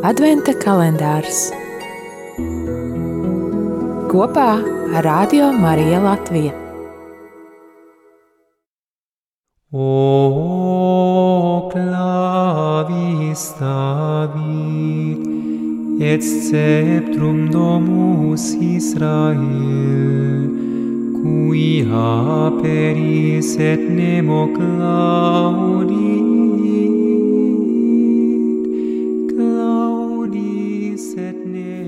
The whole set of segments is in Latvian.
Adventa kalendārs kopā ar Radio Mariju Latviju. O clavis David, et sceptrum domus Israel, cui aperis et nemo claudit,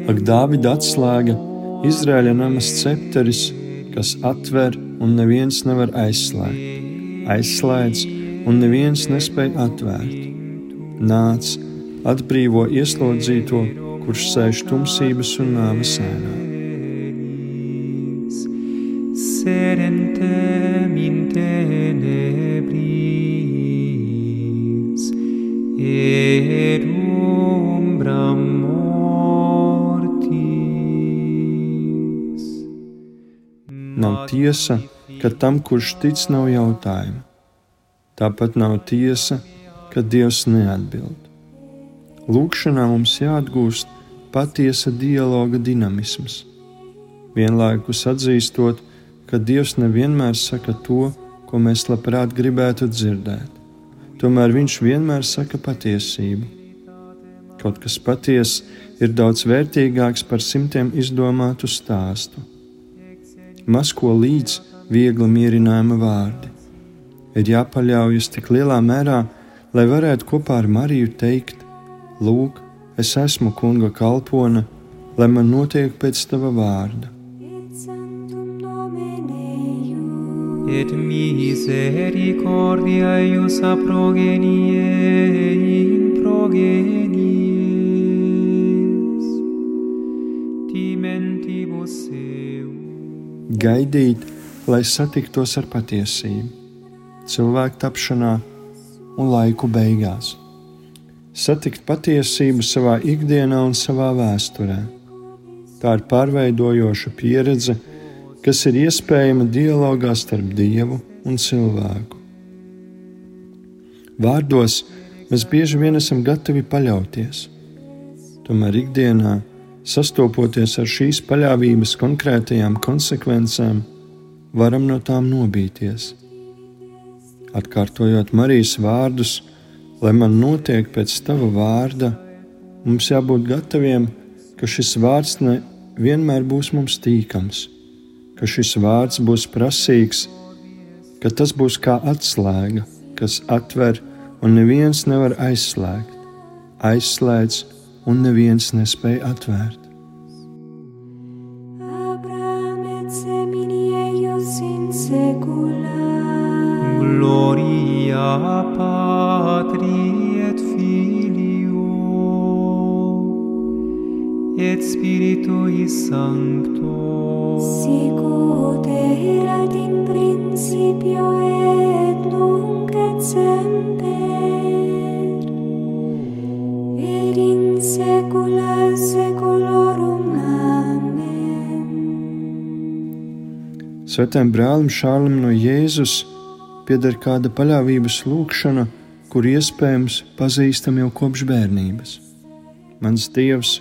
Ak, Dāvida atslēga, Izraēļa namas cepteris, kas atver un neviens nevar aizslēgt, aizslēdz un neviens nespēj atvērt. Nāc, atbrīvo ieslodzīto, kurš sēž tumsības un nāves sēnā. Serentem in tenebris, et umbram Nav tiesa, ka tam, kurš tic, nav jautājumu. Tāpat nav tiesa, ka Dievs neatbild. Lūkšanā mums jāatgūst patiesa dialoga dinamisms. Vienlaikus atzīstot, ka Dievs nevienmēr saka to, ko mēs labprāt gribētu dzirdēt. Tomēr Viņš vienmēr saka patiesību. Kaut kas patiess ir daudz vērtīgāks par simtiem izdomātu stāstu. Maz ko līdz viegli mierinājuma vārdi. Ir jāpaļaujas tik lielā mērā, lai varētu kopā ar Mariju teikt: Lūk, es esmu kunga kalpone, lai man notiek pēc tava vārda. Et misericordia eius a progenie in progenies, Gaidīt, lai satiktos ar patiesību, cilvēku tapšanā un laiku beigās. Satikt patiesību savā ikdienā un savā vēsturē. Tā ir pārveidojoša pieredze, kas ir iespējama dialogā starp Dievu un cilvēku. Vārdos mēs bieži vien esam gatavi paļauties, tomēr ikdienā, sastopoties ar šīs paļāvības konkrētajām konsekvencēm, varam no tām nobīties. Atkārtojot Marijas vārdus, lai man notiek pēc tava vārda, mums jābūt gataviem, ka šis vārds ne vienmēr būs mums tīkams, ka šis vārds būs prasīgs, ka tas būs kā atslēga, kas atver un neviens nevar aizslēgt, aizslēdz un neviens nespēj atvērt. Abraham et semini eius in secula. Gloria Patri et Filio et Spiritui Sancto. Sicut erat Svētajam brālim Šārlim no Jēzus pieder kāda paļāvības lūkšana, kur iespējams pazīstam jau kopš bērnības. Mans Dievs,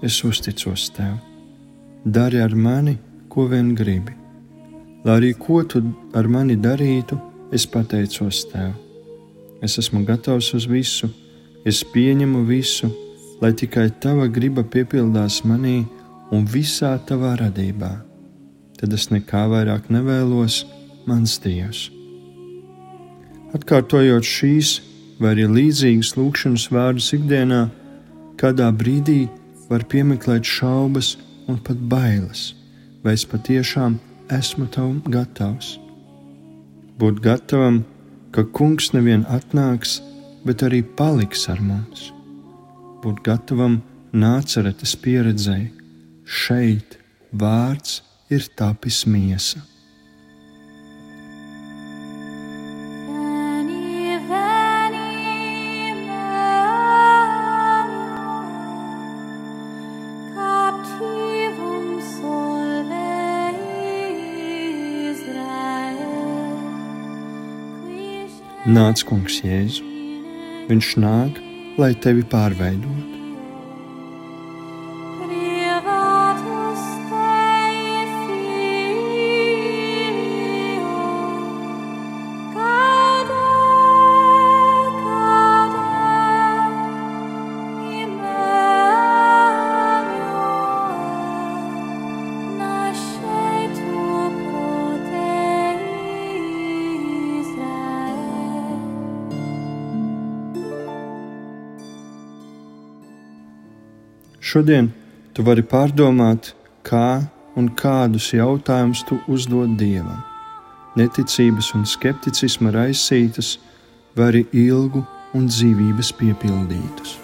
es uzticos Tev. Dari ar mani, ko vien gribi. Lai arī ko tu ar mani darītu, es pateicos Tev. Es esmu gatavs uz visu, es pieņemu visu, lai tikai Tava griba piepildās manī un visā Tavā radībā tad es nekā vairāk nevēlos, mans Dievs. Atkārtojot šīs vai arī līdzīgas lūkšanas vārdus ikdienā, kādā brīdī var piemeklēt šaubas un pat bailes, vai es patiešām esmu tam gatavs. Būt gatavam, ka kungs nevien atnāks, bet arī paliks ar mums. Būt gatavam nāceretes pieredzēji, šeit vārds ir tapis miesa. Nāc, kungs, Jēzu! Viņš nāk, lai tevi pārveidotu. Šodien tu vari pārdomāt, kā un kādus jautājumus tu uzdod Dievam. Neticības un skepticisma raisītas, vai arī ilgu un dzīvības piepildītus.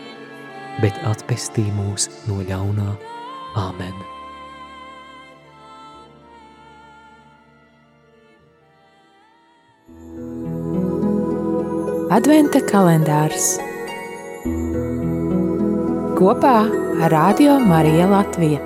bet atpestī mūs no ļaunā. Āmen! Adventa kalendārs kopā ar Radio Mariju Latviju.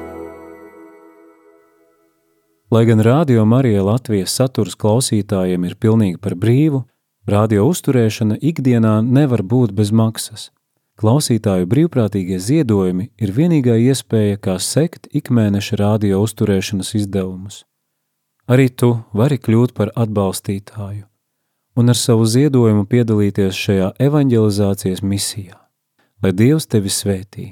Lai gan Radio Marija Latvijas saturs klausītājiem ir pilnīgi par brīvu, radio uzturēšana ikdienā nevar būt bez maksas. Klausītāju brīvprātīgie ziedojumi ir vienīgā iespēja, kā sekt ikmēneša radio uzturēšanas izdevumus. Arī tu vari kļūt par atbalstītāju un ar savu ziedojumu piedalīties šajā evanģelizācijas misijā, lai Dievs tevi svētī.